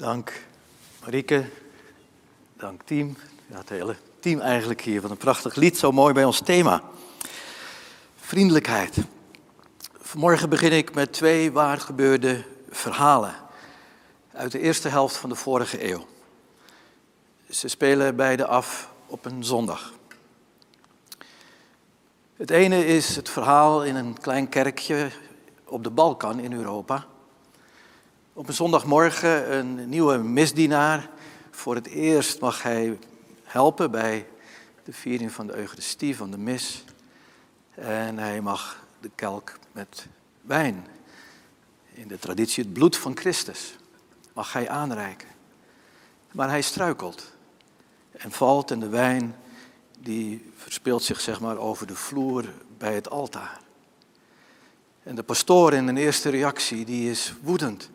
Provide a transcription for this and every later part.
Dank Marieke, dank team. Ja, het hele team eigenlijk hier. Wat een prachtig lied, zo mooi bij ons thema. Vriendelijkheid. Vanmorgen begin ik met twee waar gebeurde verhalen uit de eerste helft van de vorige eeuw. Ze spelen beide af op een zondag. Het ene is het verhaal in een klein kerkje op de Balkan in Europa. Op een zondagmorgen een nieuwe misdienaar. Voor het eerst mag hij helpen bij de viering van de Eucharistie, van de mis. En hij mag de kelk met wijn, in de traditie het bloed van Christus, mag hij aanreiken. Maar hij struikelt en valt en de wijn die verspeelt zich zeg maar over de vloer bij het altaar. En de pastoor in een eerste reactie, die is woedend.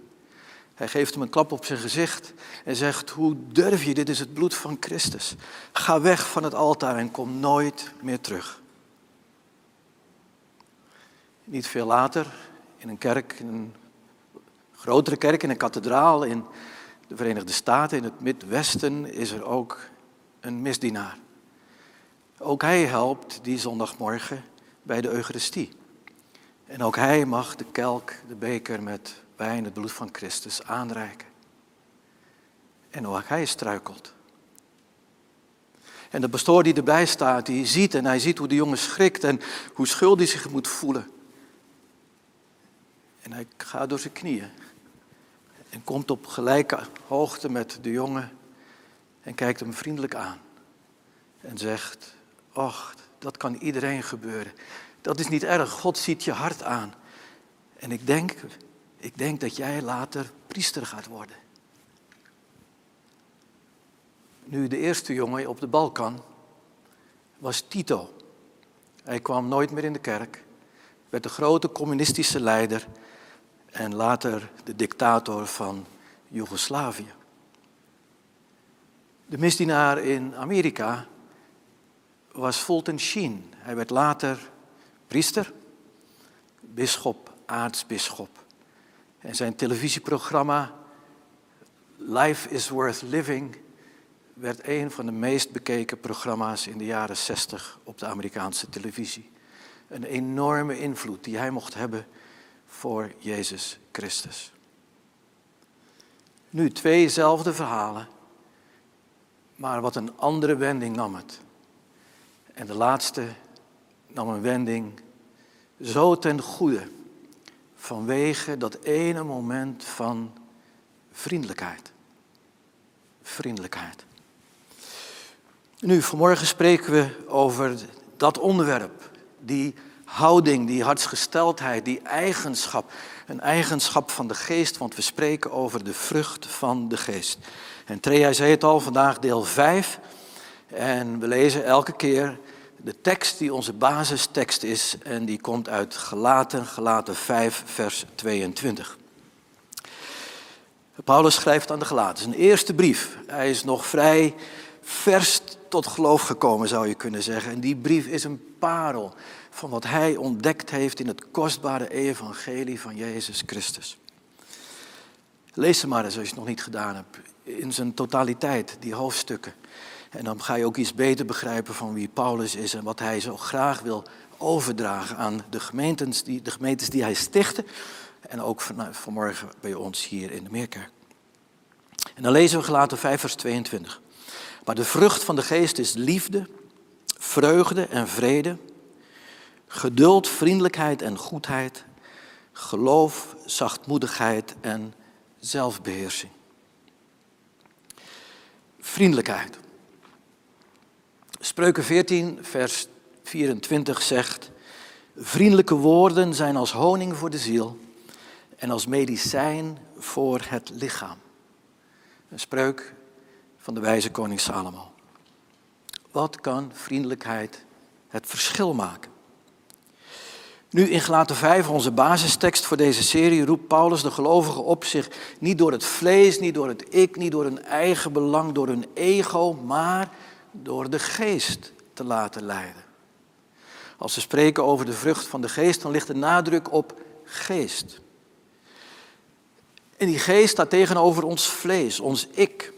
Hij geeft hem een klap op zijn gezicht en zegt, hoe durf je, dit is het bloed van Christus. Ga weg van het altaar en kom nooit meer terug. Niet veel later, in een kerk, in een grotere kerk, in een kathedraal in de Verenigde Staten, in het Midwesten, is er ook een misdienaar. Ook hij helpt die zondagmorgen bij de Eucharistie. En ook hij mag de kelk, de beker met wijn, het bloed van Christus, aanreiken. En ook hij struikelt. En de pastoor die erbij staat, die ziet en hij ziet hoe de jongen schrikt en hoe schuldig hij zich moet voelen. En hij gaat door zijn knieën en komt op gelijke hoogte met de jongen en kijkt hem vriendelijk aan. En zegt, och, dat kan iedereen gebeuren. Dat is niet erg, God ziet je hart aan. En ik denk, ik denk dat jij later priester gaat worden. Nu, de eerste jongen op de Balkan was Tito. Hij kwam nooit meer in de kerk, werd de grote communistische leider en later de dictator van Joegoslavië. De misdienaar in Amerika was Fulton Sheen. Hij werd later priester, bisschop, aartsbisschop. En zijn televisieprogramma Life is Worth Living werd een van de meest bekeken programma's in de jaren 60 op de Amerikaanse televisie. Een enorme invloed die hij mocht hebben voor Jezus Christus. Nu tweezelfde verhalen, maar wat een andere wending nam het. En de laatste nam een wending zo ten goede vanwege dat ene moment van vriendelijkheid. Vriendelijkheid. Nu, vanmorgen spreken we over dat onderwerp, die houding, die hartsgesteldheid, die eigenschap. Een eigenschap van de geest, want we spreken over de vrucht van de geest. En Trea zei het al, vandaag deel 5. En we lezen elke keer de tekst die onze basistekst is en die komt uit Gelaten, Gelaten 5, vers 22. Paulus schrijft aan de Gelaten, zijn eerste brief. Hij is nog vrij vers tot geloof gekomen, zou je kunnen zeggen. En die brief is een parel van wat hij ontdekt heeft in het kostbare evangelie van Jezus Christus. Lees ze maar eens als je het nog niet gedaan hebt. In zijn totaliteit, die hoofdstukken. En dan ga je ook iets beter begrijpen van wie Paulus is en wat hij zo graag wil overdragen aan de gemeentes die, de gemeentes die hij stichtte. En ook van, vanmorgen bij ons hier in de Meerkerk. En dan lezen we gelaten 5 vers 22. Maar de vrucht van de geest is liefde, vreugde en vrede, geduld, vriendelijkheid en goedheid, geloof, zachtmoedigheid en zelfbeheersing. Vriendelijkheid. Spreuken 14, vers 24 zegt, vriendelijke woorden zijn als honing voor de ziel en als medicijn voor het lichaam. Een spreuk van de wijze koning Salomo. Wat kan vriendelijkheid het verschil maken? Nu in Gelaten 5, onze basistekst voor deze serie, roept Paulus de gelovigen op zich niet door het vlees, niet door het ik, niet door hun eigen belang, door hun ego, maar door de geest te laten leiden. Als we spreken over de vrucht van de geest, dan ligt de nadruk op geest. En die geest staat tegenover ons vlees, ons ik.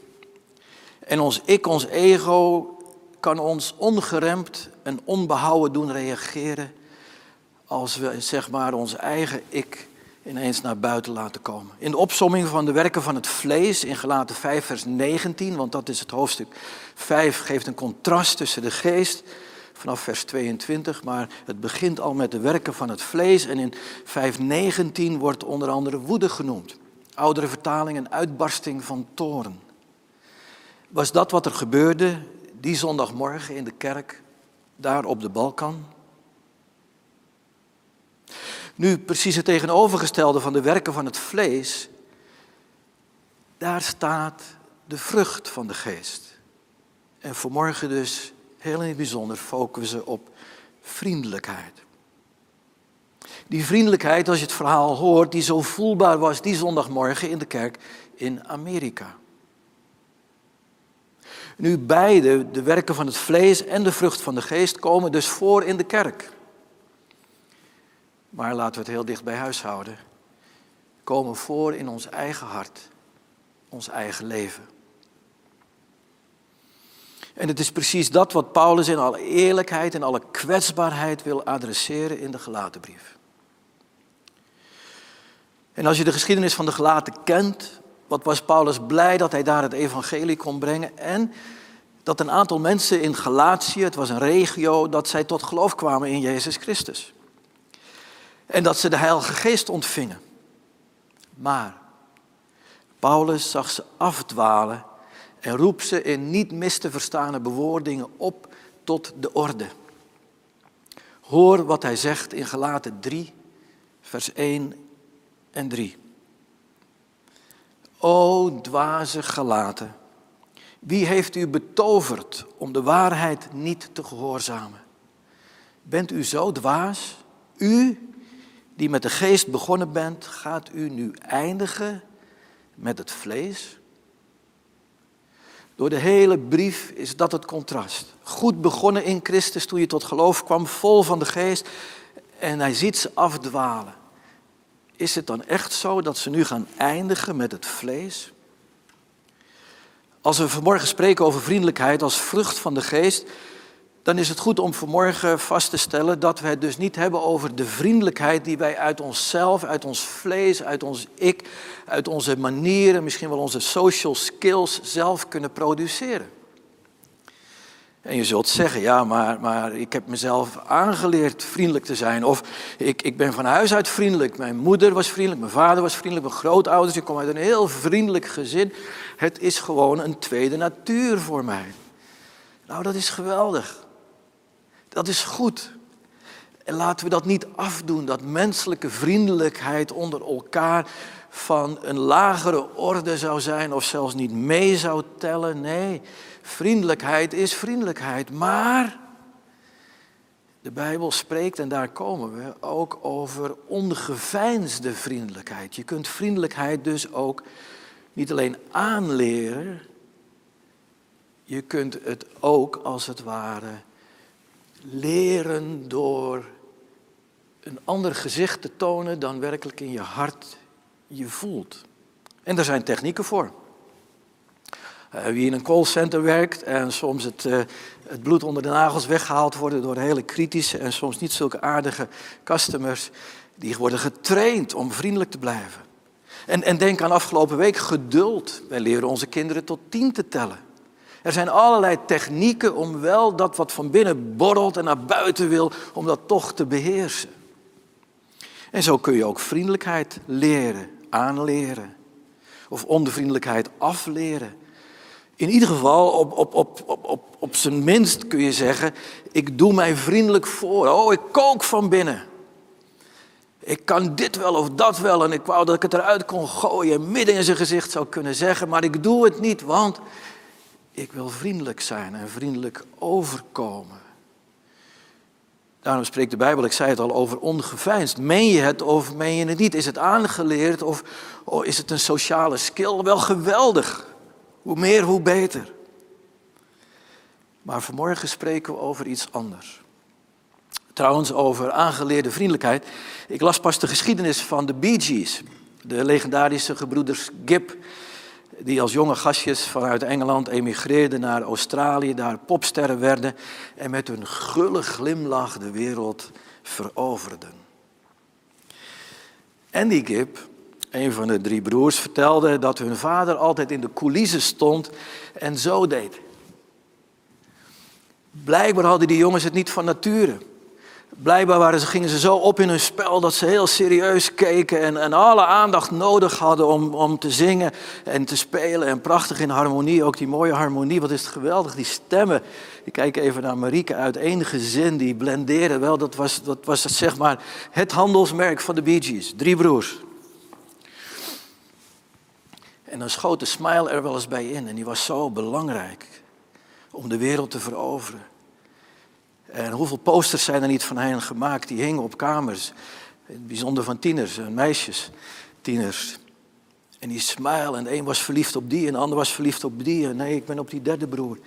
En ons ik, ons ego, kan ons ongeremd en onbehouden doen reageren als we zeg maar ons eigen ik ineens naar buiten laten komen. In de opsomming van de werken van het vlees in Gelaten 5 vers 19, want dat is het hoofdstuk 5, geeft een contrast tussen de geest vanaf vers 22, maar het begint al met de werken van het vlees en in 5:19 wordt onder andere woede genoemd. Oudere vertaling een uitbarsting van toren. Was dat wat er gebeurde die zondagmorgen in de kerk, daar op de Balkan? Nu, precies het tegenovergestelde van de werken van het vlees, daar staat de vrucht van de geest. En vanmorgen dus, heel in het bijzonder, focussen op vriendelijkheid. Die vriendelijkheid, als je het verhaal hoort, die zo voelbaar was die zondagmorgen in de kerk in Amerika. Nu beide, de werken van het vlees en de vrucht van de geest, komen dus voor in de kerk. Maar laten we het heel dicht bij huis houden. Komen voor in ons eigen hart, ons eigen leven. En het is precies dat wat Paulus in alle eerlijkheid en alle kwetsbaarheid wil adresseren in de gelaten brief. En als je de geschiedenis van de gelaten kent, wat was Paulus blij dat hij daar het evangelie kon brengen en dat een aantal mensen in Galatië, het was een regio, dat zij tot geloof kwamen in Jezus Christus. En dat ze de Heilige Geest ontvingen. Maar Paulus zag ze afdwalen en roept ze in niet mis te verstane bewoordingen op tot de orde. Hoor wat hij zegt in Galaten 3, vers 1 en 3. O dwaze Galaten, wie heeft u betoverd om de waarheid niet te gehoorzamen? Bent u zo dwaas? U die met de geest begonnen bent, gaat u nu eindigen met het vlees? Door de hele brief is dat het contrast. Goed begonnen in Christus toen je tot geloof kwam, vol van de geest. En hij ziet ze afdwalen. Is het dan echt zo dat ze nu gaan eindigen met het vlees? Als we vanmorgen spreken over vriendelijkheid als vrucht van de geest, dan is het goed om vanmorgen vast te stellen dat we het dus niet hebben over de vriendelijkheid die wij uit onszelf, uit ons vlees, uit ons ik, uit onze manieren, misschien wel onze social skills zelf kunnen produceren. En je zult zeggen, ja, maar, maar ik heb mezelf aangeleerd vriendelijk te zijn. Of ik, ik ben van huis uit vriendelijk. Mijn moeder was vriendelijk, mijn vader was vriendelijk, mijn grootouders. Ik kom uit een heel vriendelijk gezin. Het is gewoon een tweede natuur voor mij. Nou, dat is geweldig. Dat is goed. En laten we dat niet afdoen, dat menselijke vriendelijkheid onder elkaar van een lagere orde zou zijn of zelfs niet mee zou tellen. Nee, vriendelijkheid is vriendelijkheid. Maar de Bijbel spreekt, en daar komen we, ook over ongeveinsde vriendelijkheid. Je kunt vriendelijkheid dus ook niet alleen aanleren, je kunt het ook als het ware leren door een ander gezicht te tonen dan werkelijk in je hart je voelt. En daar zijn technieken voor. Uh, wie in een callcenter werkt en soms het, uh, het bloed onder de nagels weggehaald worden door hele kritische en soms niet zulke aardige customers, die worden getraind om vriendelijk te blijven. En, en denk aan afgelopen week geduld. Wij leren onze kinderen tot tien te tellen. Er zijn allerlei technieken om wel dat wat van binnen borrelt en naar buiten wil, om dat toch te beheersen. En zo kun je ook vriendelijkheid leren, aanleren. Of onvriendelijkheid afleren. In ieder geval, op, op, op, op, op, zijn minst kun je zeggen, ik doe mij vriendelijk voor. Oh, ik kook van binnen. Ik kan dit wel of dat wel en ik wou dat ik het eruit kon gooien, midden in zijn gezicht zou kunnen zeggen, maar ik doe het niet, want ik wil vriendelijk zijn en vriendelijk overkomen. Daarom spreekt de Bijbel, ik zei het al, over ongeveinsd. Meen je het of meen je het niet? Is het aangeleerd of oh, is het een sociale skill? Wel geweldig. Hoe meer, hoe beter. Maar vanmorgen spreken we over iets anders. Trouwens, over aangeleerde vriendelijkheid. Ik las pas de geschiedenis van de Bee Gees. De legendarische gebroeders Gibb, die als jonge gastjes vanuit Engeland emigreerden naar Australië, daar popsterren werden en met hun gulle glimlach de wereld veroverden. Andy Gibb, een van de drie broers, vertelde dat hun vader altijd in de coulissen stond en zo deed. Blijkbaar hadden die jongens het niet van nature. Blijkbaar waren ze, gingen ze zo op in hun spel dat ze heel serieus keken en, en alle aandacht nodig hadden om, om te zingen en te spelen. En prachtig in harmonie, ook die mooie harmonie. Wat is het geweldig, die stemmen. Ik kijk even naar Marieke uit één gezin, die blenderen wel. Dat was, dat was zeg maar het handelsmerk van de Bee Gees. Drie broers. En dan schoot de smile er wel eens bij in en die was zo belangrijk om de wereld te veroveren. En hoeveel posters zijn er niet van hen gemaakt? Die hingen op kamers. Bijzonder van tieners en meisjes, tieners. En die smile, en de een was verliefd op die en de ander was verliefd op die. En nee, ik ben op die derde broer.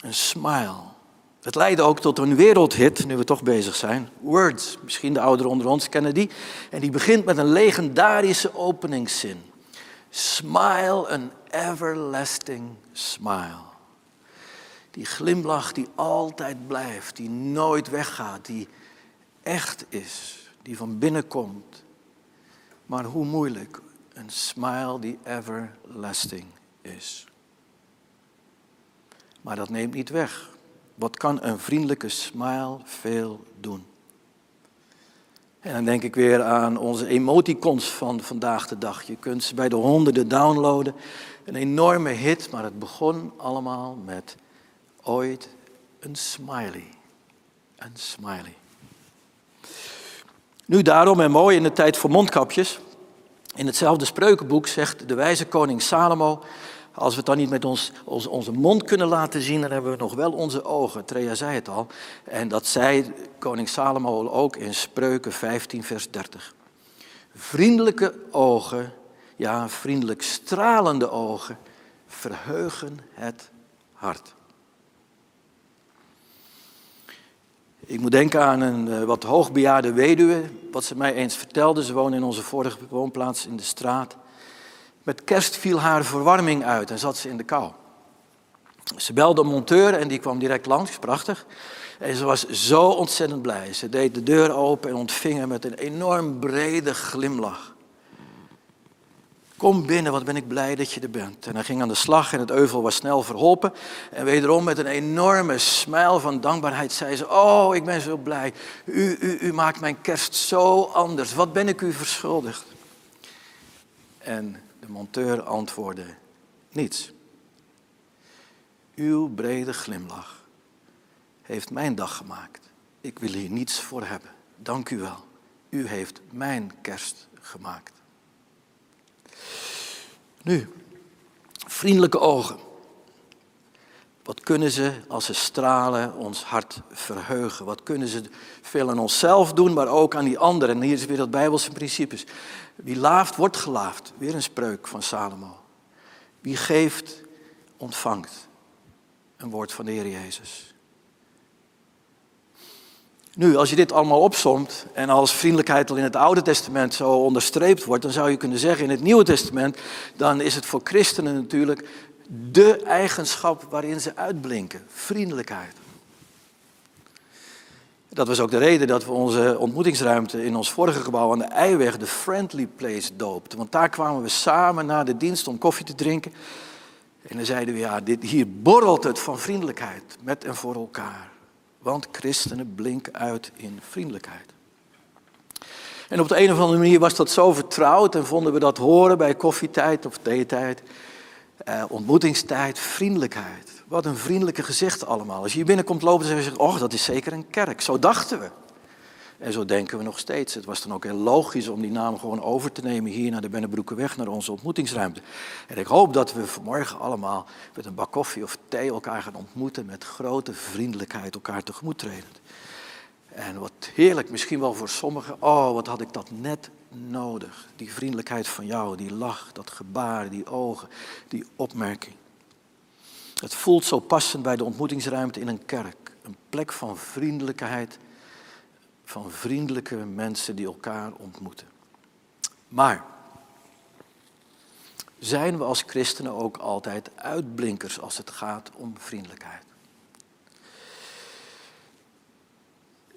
Een smile. Het leidde ook tot een wereldhit, nu we toch bezig zijn. Words, misschien de ouderen onder ons kennen die. En die begint met een legendarische openingszin. Smile, an everlasting smile. Die glimlach die altijd blijft, die nooit weggaat, die echt is, die van binnen komt. Maar hoe moeilijk, een smile die everlasting is. Maar dat neemt niet weg. Wat kan een vriendelijke smile veel doen? En dan denk ik weer aan onze emoticons van vandaag de dag. Je kunt ze bij de honderden downloaden. Een enorme hit, maar het begon allemaal met ooit een smiley. Een smiley. Nu daarom en mooi in de tijd voor mondkapjes. In hetzelfde spreukenboek zegt de wijze koning Salomo. Als we het dan niet met ons, onze, mond kunnen laten zien, dan hebben we nog wel onze ogen. Trea zei het al. En dat zei koning Salomo ook in Spreuken 15, vers 30. Vriendelijke ogen, ja, vriendelijk stralende ogen, verheugen het hart. Ik moet denken aan een uh, wat hoogbejaarde weduwe, wat ze mij eens vertelde. Ze woonde in onze vorige woonplaats in de straat. Met kerst viel haar verwarming uit en zat ze in de kou. Ze belde een monteur en die kwam direct langs, prachtig. En ze was zo ontzettend blij. Ze deed de deur open en ontving hem met een enorm brede glimlach. Kom binnen, wat ben ik blij dat je er bent. En hij ging aan de slag en het euvel was snel verholpen. En wederom met een enorme smile van dankbaarheid zei ze, oh, ik ben zo blij. U, u, u maakt mijn kerst zo anders. Wat ben ik u verschuldigd? En de monteur antwoordde, niets. Uw brede glimlach heeft mijn dag gemaakt. Ik wil hier niets voor hebben. Dank u wel. U heeft mijn kerst gemaakt. Nu, vriendelijke ogen. Wat kunnen ze als ze stralen ons hart verheugen? Wat kunnen ze veel aan onszelf doen, maar ook aan die anderen? En hier is weer dat Bijbelse principes. Wie laaft, wordt gelaafd. Weer een spreuk van Salomo. Wie geeft, ontvangt. Een woord van de Heer Jezus. Nu, als je dit allemaal opsomt en als vriendelijkheid al in het Oude Testament zo onderstreept wordt, dan zou je kunnen zeggen in het Nieuwe Testament, dan is het voor christenen natuurlijk de eigenschap waarin ze uitblinken, vriendelijkheid. Dat was ook de reden dat we onze ontmoetingsruimte in ons vorige gebouw aan de Eiweg de Friendly Place doopten. Want daar kwamen we samen na de dienst om koffie te drinken. En dan zeiden we, ja, dit, hier borrelt het van vriendelijkheid met en voor elkaar. Want christenen blinken uit in vriendelijkheid. En op de een of andere manier was dat zo vertrouwd en vonden we dat horen bij koffietijd of theetijd, eh, ontmoetingstijd, vriendelijkheid. Wat een vriendelijke gezicht allemaal. Als je hier binnenkomt lopen, dan zeg je, oh, dat is zeker een kerk. Zo dachten we. En zo denken we nog steeds. Het was dan ook heel logisch om die naam gewoon over te nemen hier naar de Bennebroekenweg, naar onze ontmoetingsruimte. En ik hoop dat we vanmorgen allemaal met een bak koffie of thee elkaar gaan ontmoeten met grote vriendelijkheid elkaar tegemoet treden. En wat heerlijk, misschien wel voor sommigen, oh wat had ik dat net nodig. Die vriendelijkheid van jou, die lach, dat gebaar, die ogen, die opmerking. Het voelt zo passend bij de ontmoetingsruimte in een kerk. Een plek van vriendelijkheid van vriendelijke mensen die elkaar ontmoeten. Maar zijn we als christenen ook altijd uitblinkers als het gaat om vriendelijkheid?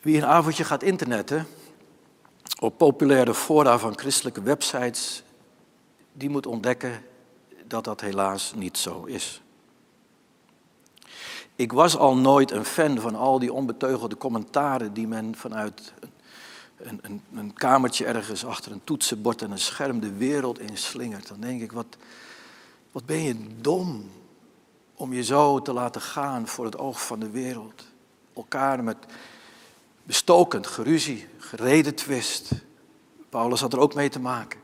Wie een avondje gaat internetten op populaire fora van christelijke websites, die moet ontdekken dat dat helaas niet zo is. Ik was al nooit een fan van al die onbeteugelde commentaren die men vanuit een, een, een, kamertje ergens achter een toetsenbord en een scherm de wereld inslingert. Dan denk ik, wat, wat ben je dom om je zo te laten gaan voor het oog van de wereld. Elkaar met bestokend geruzie, gereden twist. Paulus had er ook mee te maken.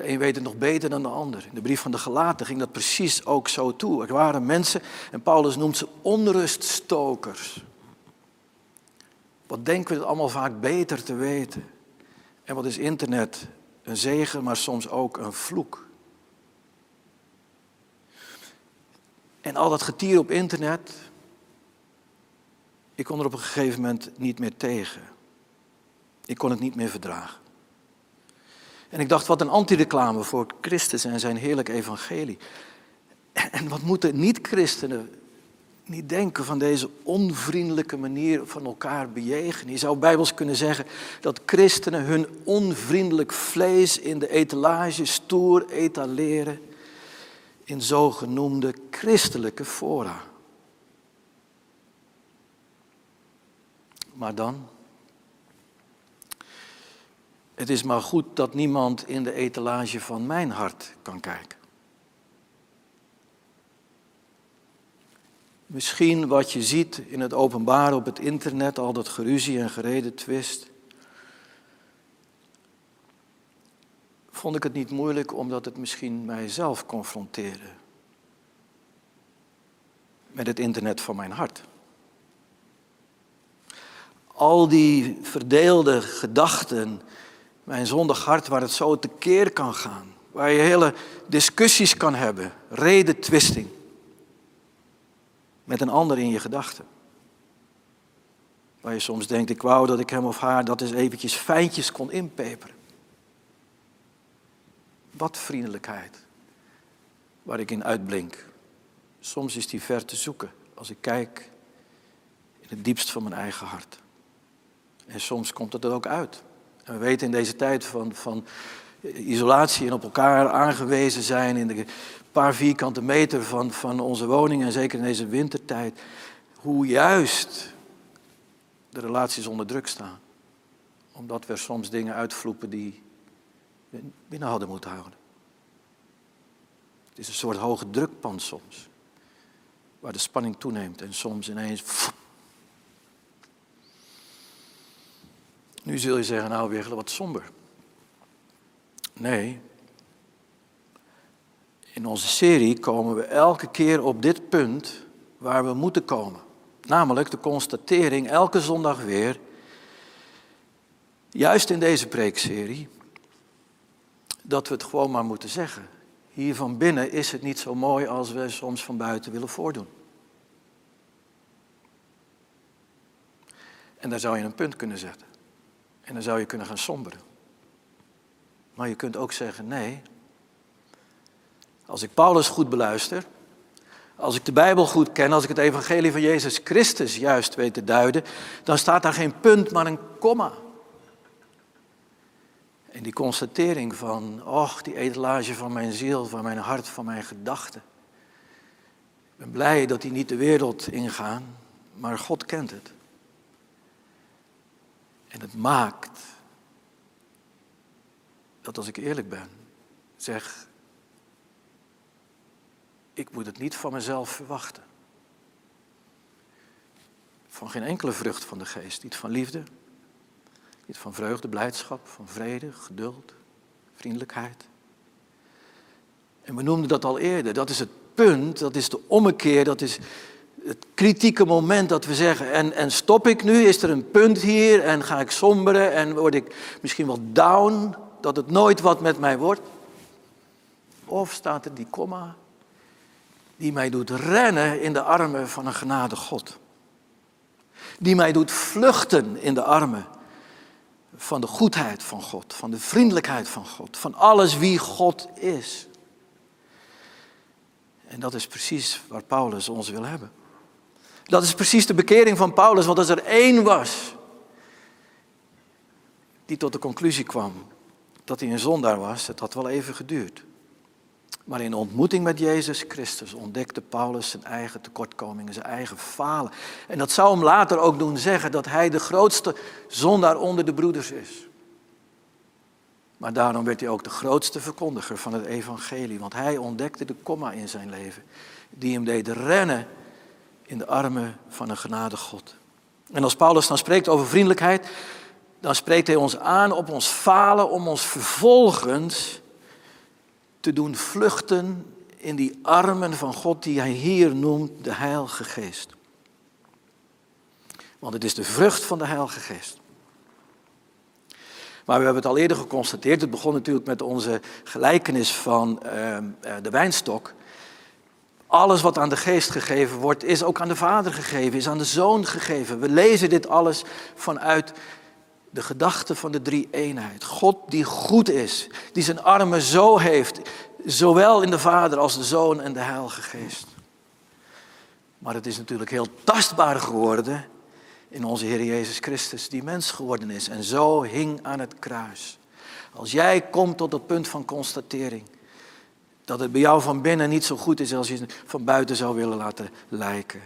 De een weet het nog beter dan de ander. In de brief van de Galaten ging dat precies ook zo toe. Er waren mensen, en Paulus noemt ze onruststokers. Wat denken we het allemaal vaak beter te weten? En wat is internet? Een zegen, maar soms ook een vloek. En al dat getier op internet, ik kon er op een gegeven moment niet meer tegen. Ik kon het niet meer verdragen. En ik dacht, wat een antireclame voor Christus en zijn heerlijk evangelie. En wat moeten niet-christenen niet denken van deze onvriendelijke manier van elkaar bejegenen? Je zou bijbels kunnen zeggen dat christenen hun onvriendelijk vlees in de etalage stoer etaleren in zogenoemde christelijke fora. Maar dan, het is maar goed dat niemand in de etalage van mijn hart kan kijken. Misschien wat je ziet in het openbaar op het internet, al dat geruzie en gereden twist. Vond ik het niet moeilijk omdat het misschien mijzelf confronteerde met het internet van mijn hart al die verdeelde gedachten, mijn zondig hart waar het zo tekeer kan gaan, waar je hele discussies kan hebben, redetwisting met een ander in je gedachten. Waar je soms denkt, ik wou dat ik hem of haar dat eens eventjes fijntjes kon inpeperen. Wat vriendelijkheid, waar ik in uitblink. Soms is die ver te zoeken als ik kijk in het diepst van mijn eigen hart. En soms komt het er ook uit. We weten in deze tijd van, van isolatie en op elkaar aangewezen zijn in de paar vierkante meter van, van onze woning en zeker in deze wintertijd, hoe juist de relaties onder druk staan. Omdat we soms dingen uitvloepen die we binnen hadden moeten houden. Het is een soort hoge drukpand soms, waar de spanning toeneemt en soms ineens Nu zul je zeggen, nou weer wat somber. Nee. In onze serie komen we elke keer op dit punt waar we moeten komen. Namelijk de constatering elke zondag weer, juist in deze preekserie, dat we het gewoon maar moeten zeggen. Hier van binnen is het niet zo mooi als we soms van buiten willen voordoen. En daar zou je een punt kunnen zetten. En dan zou je kunnen gaan somberen. Maar je kunt ook zeggen, nee, als ik Paulus goed beluister, als ik de Bijbel goed ken, als ik het evangelie van Jezus Christus juist weet te duiden, dan staat daar geen punt, maar een komma. En die constatering van, och, die etalage van mijn ziel, van mijn hart, van mijn gedachten. Ik ben blij dat die niet de wereld ingaan, maar God kent het. En het maakt dat als ik eerlijk ben, zeg, ik moet het niet van mezelf verwachten. Van geen enkele vrucht van de geest. Niet van liefde, niet van vreugde, blijdschap, van vrede, geduld, vriendelijkheid. En we noemden dat al eerder. Dat is het punt, dat is de ommekeer, dat is het kritieke moment dat we zeggen, en, en stop ik nu, is er een punt hier en ga ik somberen en word ik misschien wel down, dat het nooit wat met mij wordt? Of staat er die komma die mij doet rennen in de armen van een genade God? Die mij doet vluchten in de armen van de goedheid van God, van de vriendelijkheid van God, van alles wie God is. En dat is precies waar Paulus ons wil hebben. Dat is precies de bekering van Paulus, want als er één was die tot de conclusie kwam dat hij een zondaar was, het had wel even geduurd. Maar in ontmoeting met Jezus Christus ontdekte Paulus zijn eigen tekortkomingen, zijn eigen falen. En dat zou hem later ook doen zeggen dat hij de grootste zondaar onder de broeders is. Maar daarom werd hij ook de grootste verkondiger van het evangelie, want hij ontdekte de komma in zijn leven, die hem deed rennen in de armen van een genade God. En als Paulus dan spreekt over vriendelijkheid, dan spreekt hij ons aan op ons falen om ons vervolgens te doen vluchten in die armen van God die hij hier noemt de Heilige Geest. Want het is de vrucht van de Heilige Geest. Maar we hebben het al eerder geconstateerd. Het begon natuurlijk met onze gelijkenis van ehm, eh, de wijnstok. Alles wat aan de geest gegeven wordt, is ook aan de Vader gegeven, is aan de Zoon gegeven. We lezen dit alles vanuit de gedachte van de drie eenheid. God die goed is, die zijn armen zo heeft, zowel in de Vader als de Zoon en de Heilige Geest. Maar het is natuurlijk heel tastbaar geworden in onze Heer Jezus Christus, die mens geworden is en zo hing aan het kruis. Als jij komt tot het punt van constatering dat het bij jou van binnen niet zo goed is als je het van buiten zou willen laten lijken.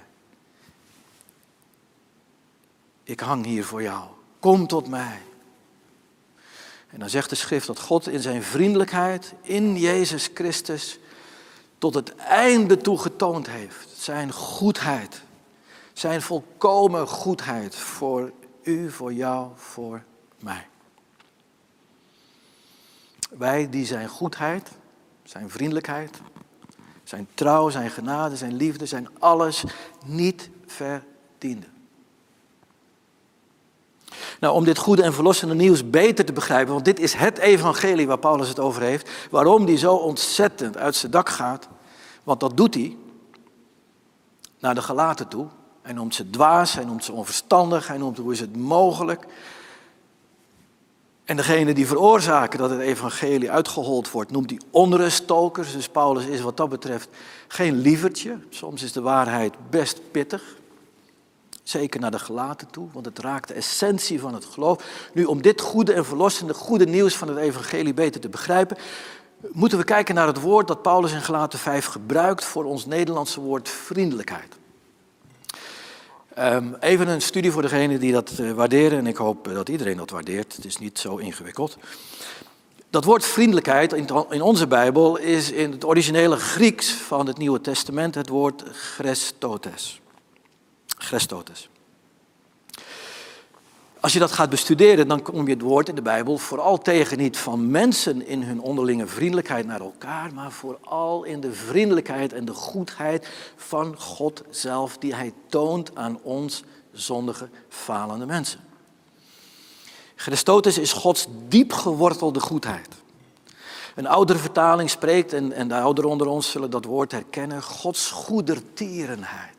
Ik hang hier voor jou. Kom tot mij. En dan zegt de schrift dat God in zijn vriendelijkheid in Jezus Christus tot het einde toe getoond heeft. Zijn goedheid. Zijn volkomen goedheid voor u, voor jou, voor mij. Wij die zijn goedheid, zijn vriendelijkheid, zijn trouw, zijn genade, zijn liefde, zijn alles niet verdienden. Nou, om dit goede en verlossende nieuws beter te begrijpen, want dit is het evangelie waar Paulus het over heeft, waarom die zo ontzettend uit zijn dak gaat, want dat doet hij naar de gelaten toe. Hij noemt ze dwaas, hij noemt ze onverstandig, hij noemt hoe is het mogelijk. En degene die veroorzaken dat het evangelie uitgehold wordt, noemt hij onruststokers. Dus Paulus is wat dat betreft geen lievertje. Soms is de waarheid best pittig. Zeker naar de gelaten toe, want het raakt de essentie van het geloof. Nu, om dit goede en verlossende, goede nieuws van het evangelie beter te begrijpen, moeten we kijken naar het woord dat Paulus in Gelaten 5 gebruikt voor ons Nederlandse woord vriendelijkheid. Um, even een studie voor degenen die dat uh, waarderen en ik hoop dat iedereen dat waardeert. Het is niet zo ingewikkeld. Dat woord vriendelijkheid in, in onze Bijbel is in het originele Grieks van het Nieuwe Testament het woord Christotes. Christotes. Als je dat gaat bestuderen, dan kom je het woord in de Bijbel vooral tegen niet van mensen in hun onderlinge vriendelijkheid naar elkaar, maar vooral in de vriendelijkheid en de goedheid van God zelf, die Hij toont aan ons zondige, falende mensen. Christotes is Gods diep gewortelde goedheid. Een oudere vertaling spreekt, en, en de ouderen onder ons zullen dat woord herkennen, Gods goedertierenheid.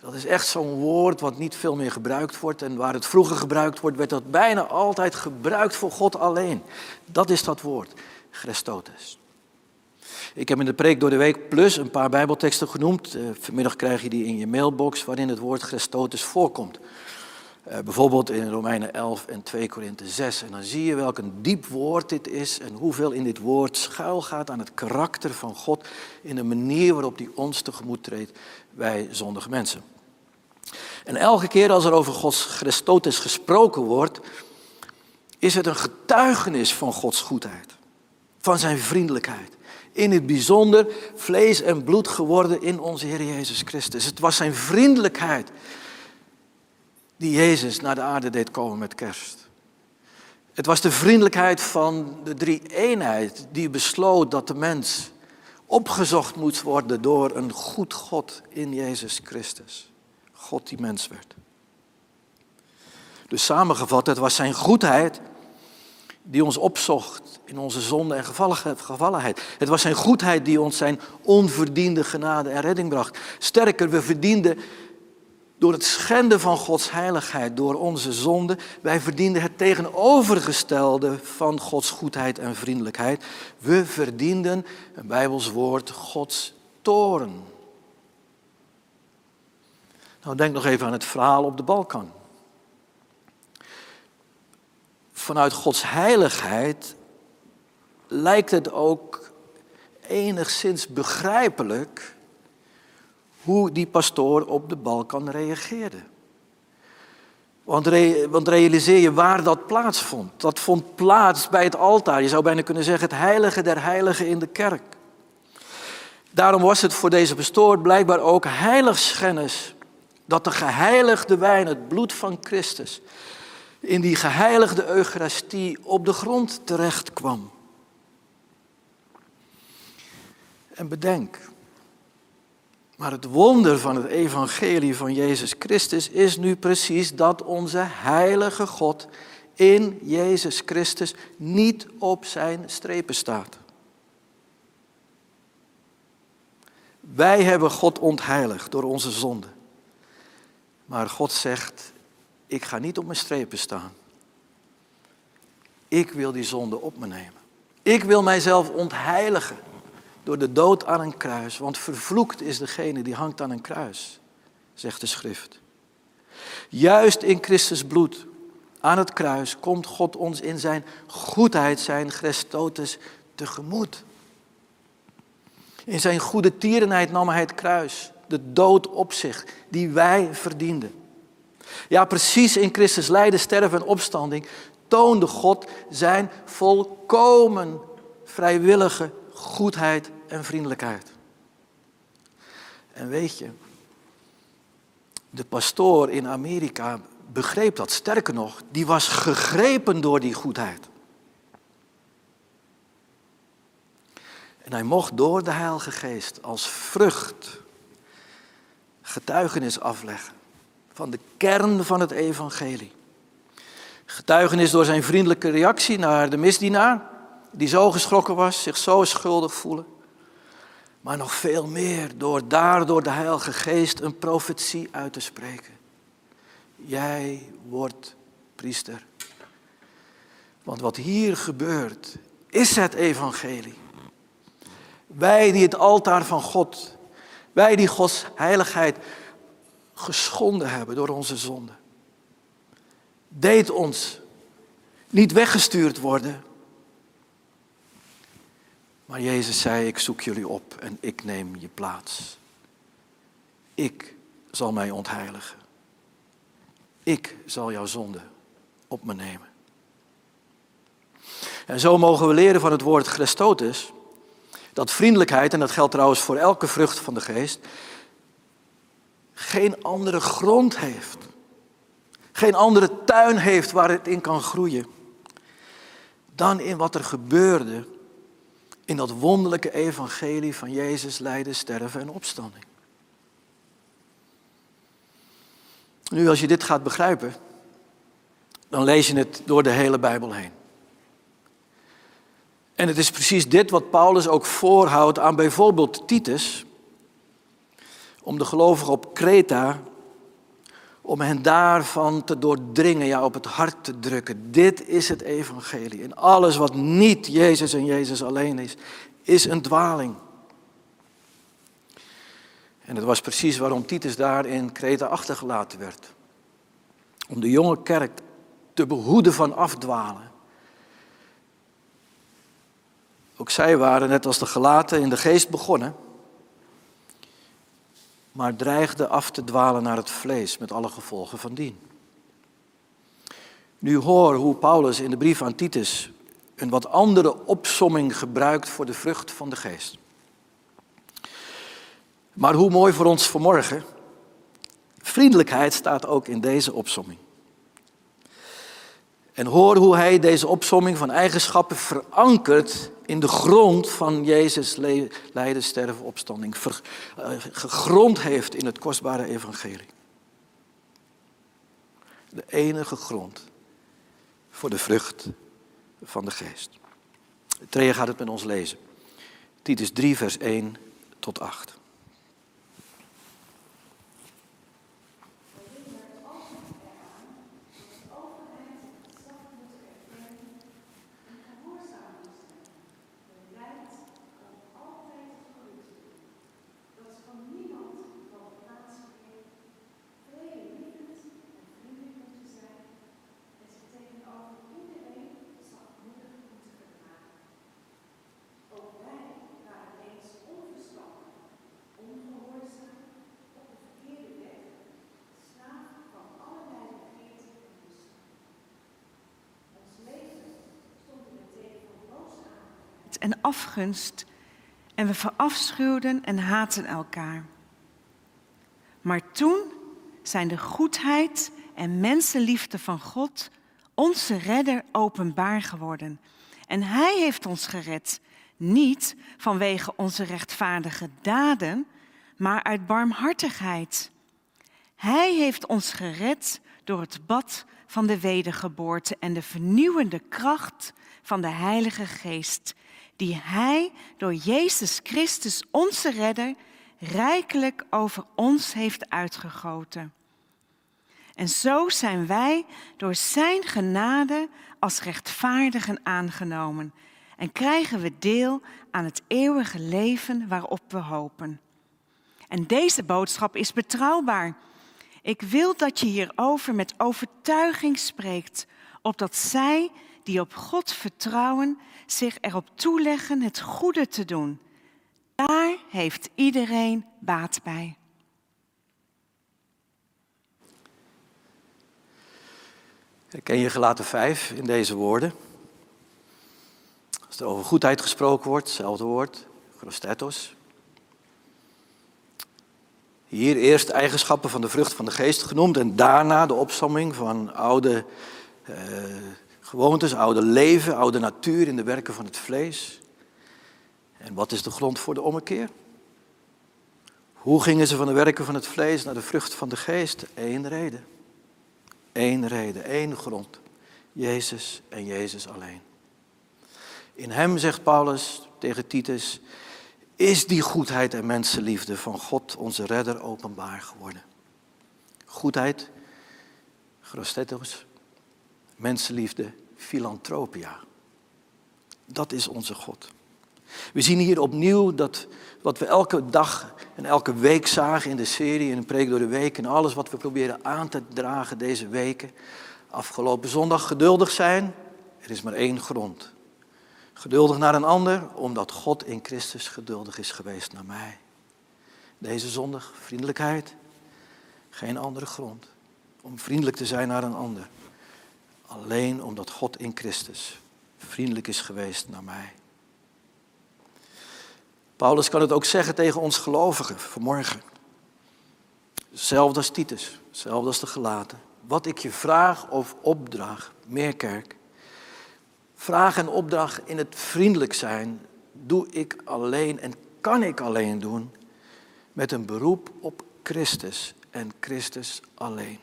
Dat is echt zo'n woord wat niet veel meer gebruikt wordt. En waar het vroeger gebruikt wordt, werd dat bijna altijd gebruikt voor God alleen. Dat is dat woord, Christotes. Ik heb in de preek door de week plus een paar bijbelteksten genoemd. Uh, vanmiddag krijg je die in je mailbox waarin het woord Christotes voorkomt. Uh, bijvoorbeeld in Romeinen 11 en 2 Korinthe 6. En dan zie je welk een diep woord dit is en hoeveel in dit woord schuil gaat aan het karakter van God in de manier waarop hij ons tegemoet treedt, wij zondige mensen. En elke keer als er over Gods Christotes gesproken wordt, is het een getuigenis van Gods goedheid, van zijn vriendelijkheid. In het bijzonder vlees en bloed geworden in onze Heer Jezus Christus. Het was zijn vriendelijkheid die Jezus naar de aarde deed komen met kerst. Het was de vriendelijkheid van de drie eenheid die besloot dat de mens opgezocht moet worden door een goed God in Jezus Christus. God die mens werd. Dus samengevat, het was zijn goedheid die ons opzocht in onze zonde en gevallenheid. Het was zijn goedheid die ons zijn onverdiende genade en redding bracht. Sterker, we verdienden door het schenden van Gods heiligheid, door onze zonde. Wij verdienden het tegenovergestelde van Gods goedheid en vriendelijkheid. We verdienden, een Bijbels woord, Gods toren. Nou, denk nog even aan het verhaal op de Balkan. Vanuit Gods heiligheid lijkt het ook enigszins begrijpelijk hoe die pastoor op de Balkan reageerde. Want, realiseer je waar dat plaatsvond. Dat vond plaats bij het altaar. Je zou bijna kunnen zeggen het heilige der heiligen in de kerk. Daarom was het voor deze pastoor blijkbaar ook heiligschennis dat de geheiligde wijn, het bloed van Christus, in die geheiligde Eucharistie op de grond terecht kwam. En bedenk, maar het wonder van het evangelie van Jezus Christus is nu precies dat onze heilige God in Jezus Christus niet op zijn strepen staat. Wij hebben God ontheiligd door onze zonde. Maar God zegt, ik ga niet op mijn strepen staan. Ik wil die zonde op me nemen. Ik wil mijzelf ontheiligen door de dood aan een kruis. Want vervloekt is degene die hangt aan een kruis, zegt de schrift. Juist in Christus bloed, aan het kruis, komt God ons in zijn goedheid, zijn Christotus, tegemoet. In zijn goede tierenheid nam hij het kruis, de dood op zich, die wij verdienden. Ja, precies in Christus lijden, sterven en opstanding toonde God zijn volkomen vrijwillige goedheid en vriendelijkheid. En weet je, de pastoor in Amerika begreep dat. Sterker nog, die was gegrepen door die goedheid. En hij mocht door de Heilige Geest als vrucht getuigenis afleggen van de kern van het evangelie. Getuigenis door zijn vriendelijke reactie naar de misdienaar, die zo geschrokken was, zich zo schuldig voelen. Maar nog veel meer door daardoor de Heilige Geest een profetie uit te spreken. Jij wordt priester. Want wat hier gebeurt, is het evangelie. Wij die het altaar van God, wij die Gods heiligheid geschonden hebben door onze zonde, deed ons niet weggestuurd worden, maar Jezus zei, ik zoek jullie op en ik neem je plaats. Ik zal mij ontheiligen. Ik zal jouw zonde op me nemen. En zo mogen we leren van het woord Christotus dat vriendelijkheid, en dat geldt trouwens voor elke vrucht van de geest, geen andere grond heeft. Geen andere tuin heeft waar het in kan groeien. Dan in wat er gebeurde in dat wonderlijke evangelie van Jezus lijden, sterven en opstanding. Nu, als je dit gaat begrijpen, dan lees je het door de hele Bijbel heen. En het is precies dit wat Paulus ook voorhoudt aan bijvoorbeeld Titus, om de gelovigen op Kreta, om hen daarvan te doordringen, ja, op het hart te drukken. Dit is het evangelie. En alles wat niet Jezus en Jezus alleen is, is een dwaling. En het was precies waarom Titus daar in Kreta achtergelaten werd. Om de jonge kerk te behoeden van afdwalen. Ook zij waren, net als de gelaten, in de geest begonnen maar dreigde af te dwalen naar het vlees met alle gevolgen van dien. Nu hoor hoe Paulus in de brief aan Titus een wat andere opsomming gebruikt voor de vrucht van de geest. Maar hoe mooi voor ons vanmorgen, vriendelijkheid staat ook in deze opsomming. En hoor hoe hij deze opsomming van eigenschappen verankert in de grond van Jezus lijden, sterven, opstanding. Ver, uh, gegrond heeft in het kostbare evangelie. De enige grond voor de vrucht van de geest. Treja gaat het met ons lezen. Titus 3, vers 1 tot 8. En afgunst en we verafschuwden en haatten elkaar. Maar toen zijn de goedheid en mensenliefde van God, onze redder, openbaar geworden. En Hij heeft ons gered, niet vanwege onze rechtvaardige daden, maar uit barmhartigheid. Hij heeft ons gered door het bad van de wedergeboorte en de vernieuwende kracht van de Heilige Geest, die Hij door Jezus Christus, onze Redder, rijkelijk over ons heeft uitgegoten. En zo zijn wij door Zijn genade als rechtvaardigen aangenomen en krijgen we deel aan het eeuwige leven waarop we hopen. En deze boodschap is betrouwbaar. Ik wil dat je hierover met overtuiging spreekt, opdat zij die op God vertrouwen zich erop toeleggen het goede te doen. Daar heeft iedereen baat bij. Ken je gelaten vijf in deze woorden? Als er over goedheid gesproken wordt, hetzelfde woord, grostetos. Hier eerst eigenschappen van de vrucht van de geest genoemd en daarna de opsomming van oude eh, gewoontes, oude leven, oude natuur in de werken van het vlees. En wat is de grond voor de ommekeer? Hoe gingen ze van de werken van het vlees naar de vrucht van de geest? Eén reden. Eén reden, één grond. Jezus en Jezus alleen. In hem, zegt Paulus tegen Titus, is die goedheid en mensenliefde van God, onze redder, openbaar geworden. Goedheid, grostetos, mensenliefde, filantropia. Dat is onze God. We zien hier opnieuw dat wat we elke dag en elke week zagen in de serie, in een preek door de week en alles wat we proberen aan te dragen deze weken. Afgelopen zondag geduldig zijn, er is maar één grond. Geduldig naar een ander, omdat God in Christus geduldig is geweest naar mij. Deze zondag vriendelijkheid, geen andere grond om vriendelijk te zijn naar een ander. Alleen omdat God in Christus vriendelijk is geweest naar mij. Paulus kan het ook zeggen tegen ons gelovigen vanmorgen. Hetzelfde als Titus, hetzelfde als de gelaten. Wat ik je vraag of opdraag, meer kerk. Vraag en opdracht in het vriendelijk zijn doe ik alleen en kan ik alleen doen met een beroep op Christus en Christus alleen.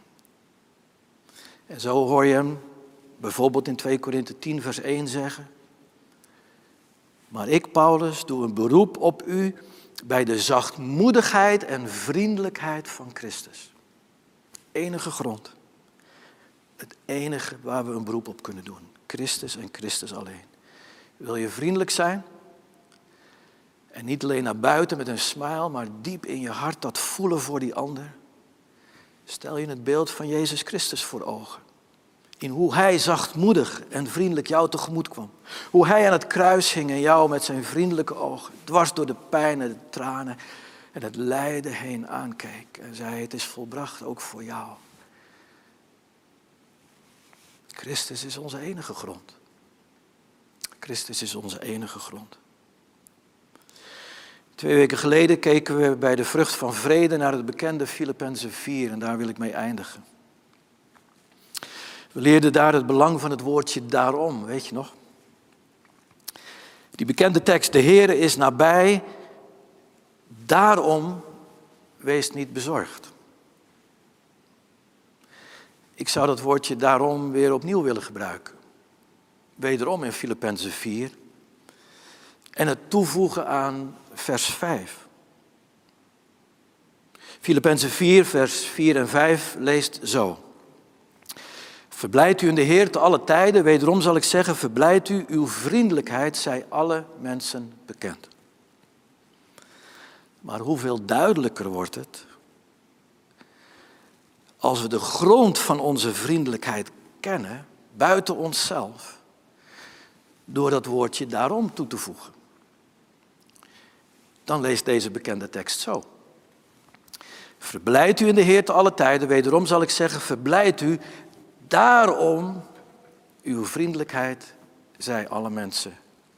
En zo hoor je hem bijvoorbeeld in 2 Korinthe 10 vers 1 zeggen. Maar ik, Paulus, doe een beroep op u bij de zachtmoedigheid en vriendelijkheid van Christus. Enige grond. Het enige waar we een beroep op kunnen doen. Christus en Christus alleen. Wil je vriendelijk zijn? En niet alleen naar buiten met een smile, maar diep in je hart dat voelen voor die ander. Stel je het beeld van Jezus Christus voor ogen. In hoe hij zachtmoedig en vriendelijk jou tegemoet kwam. Hoe hij aan het kruis hing en jou met zijn vriendelijke ogen, dwars door de pijn en de tranen en het lijden heen aankeek. En zei, het is volbracht ook voor jou. Christus is onze enige grond. Christus is onze enige grond. Twee weken geleden keken we bij de vrucht van vrede naar het bekende Filippenzen 4 en daar wil ik mee eindigen. We leerden daar het belang van het woordje daarom, weet je nog? Die bekende tekst, de Heere is nabij, daarom wees niet bezorgd. Ik zou dat woordje daarom weer opnieuw willen gebruiken. Wederom in Filippenzen 4. En het toevoegen aan vers 5. Filippenzen 4, vers 4 en 5 leest zo. Verblijd u in de Heer te alle tijden. Wederom zal ik zeggen, verblijd u, uw vriendelijkheid zij alle mensen bekend. Maar hoeveel duidelijker wordt het als we de grond van onze vriendelijkheid kennen, buiten onszelf, door dat woordje daarom toe te voegen. Dan leest deze bekende tekst zo. Verblijd u in de Heer te alle tijden. Wederom zal ik zeggen, verblijd u. Daarom, uw vriendelijkheid zij alle mensen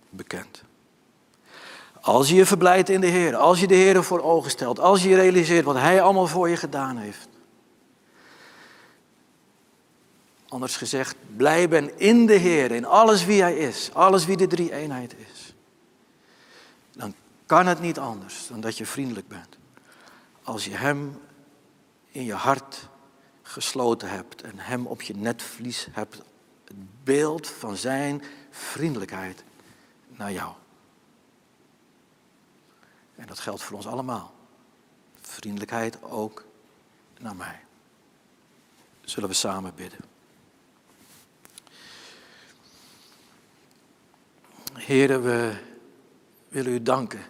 bekend. Als je je verblijdt in de Heer, als je de Heer voor ogen stelt, als je realiseert wat Hij allemaal voor je gedaan heeft. Anders gezegd, blij ben in de Heer, in alles wie Hij is, alles wie de drie eenheid is. Dan kan het niet anders dan dat je vriendelijk bent. Als je Hem in je hart gesloten hebt en Hem op je netvlies hebt, het beeld van Zijn vriendelijkheid naar jou. En dat geldt voor ons allemaal. Vriendelijkheid ook naar mij. Zullen we samen bidden. Heren, we willen u danken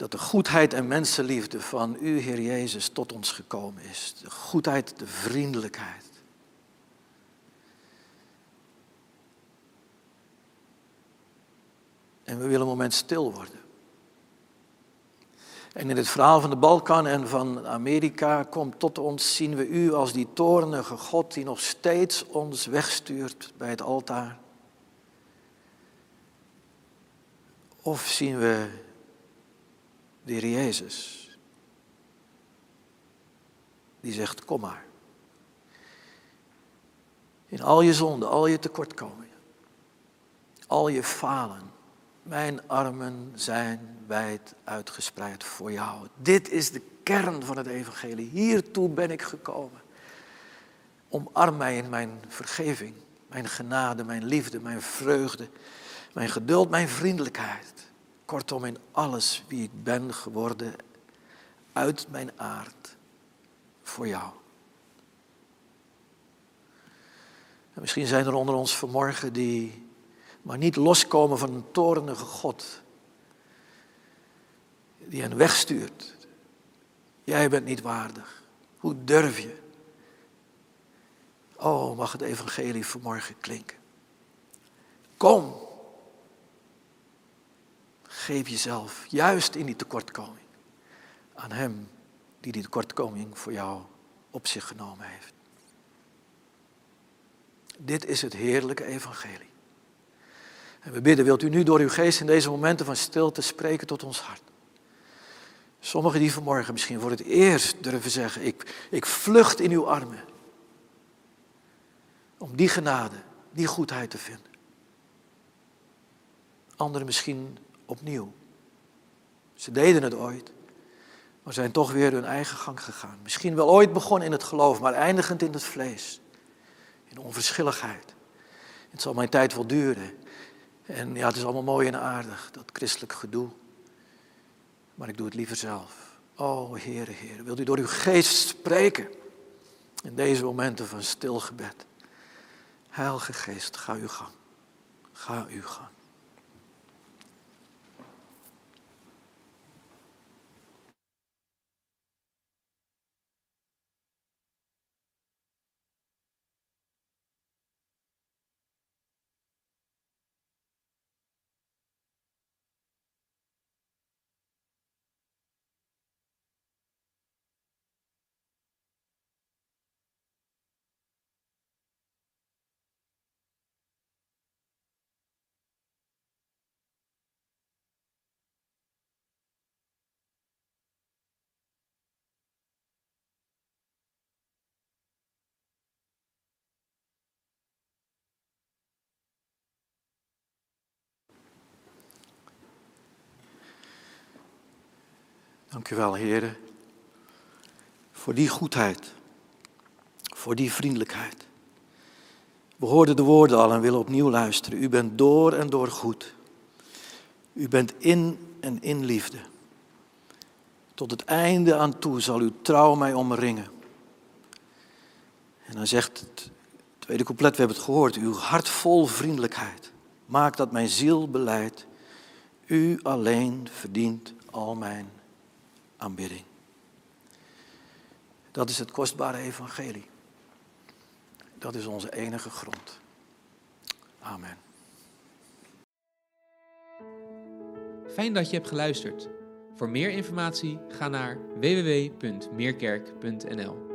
dat de goedheid en mensenliefde van u, Heer Jezus, tot ons gekomen is. De goedheid, de vriendelijkheid. En we willen een moment stil worden. En in het verhaal van de Balkan en van Amerika komt tot ons, zien we u als die toornige God die nog steeds ons wegstuurt bij het altaar. Of zien we de Heer Jezus, die zegt, kom maar. In al je zonden, al je tekortkomingen, al je falen, mijn armen zijn wijd uitgespreid voor jou. Dit is de kern van het evangelie. Hiertoe ben ik gekomen. Omarm mij in mijn vergeving, mijn genade, mijn liefde, mijn vreugde, mijn geduld, mijn vriendelijkheid. Kortom, in alles wie ik ben geworden, uit mijn aard, voor jou. En misschien zijn er onder ons vanmorgen die maar niet loskomen van een torenige God. Die hen wegstuurt. Jij bent niet waardig. Hoe durf je? Oh, mag het evangelie vanmorgen klinken. Kom. Geef jezelf, juist in die tekortkoming, aan Hem die die tekortkoming voor jou op zich genomen heeft. Dit is het heerlijke evangelie. En we bidden, wilt u nu door uw geest in deze momenten van stilte spreken tot ons hart. Sommigen die vanmorgen misschien voor het eerst durven zeggen, ik, ik vlucht in uw armen. Om die genade, die goedheid te vinden. Anderen misschien opnieuw. Ze deden het ooit, maar zijn toch weer hun eigen gang gegaan. Misschien wel ooit begonnen in het geloof, maar eindigend in het vlees. In onverschilligheid. Het zal mijn tijd wel duren. En ja, het is allemaal mooi en aardig, dat christelijk gedoe. Maar ik doe het liever zelf. Oh, Heere, Heere, wilt u door uw geest spreken in deze momenten van stil gebed. Heilige Geest, ga uw gang. Ga uw gang. Dank u wel, heren, voor die goedheid, voor die vriendelijkheid. We hoorden de woorden al en willen opnieuw luisteren. U bent door en door goed. U bent in en in liefde. Tot het einde aan toe zal uw trouw mij omringen. En dan zegt het tweede couplet, we hebben het gehoord, uw hart vol vriendelijkheid maakt dat mijn ziel beleidt. U alleen verdient al mijn aanbidding. Dat is het kostbare evangelie. Dat is onze enige grond. Amen. Fijn dat je hebt geluisterd. Voor meer informatie ga naar www.meerkerk.nl.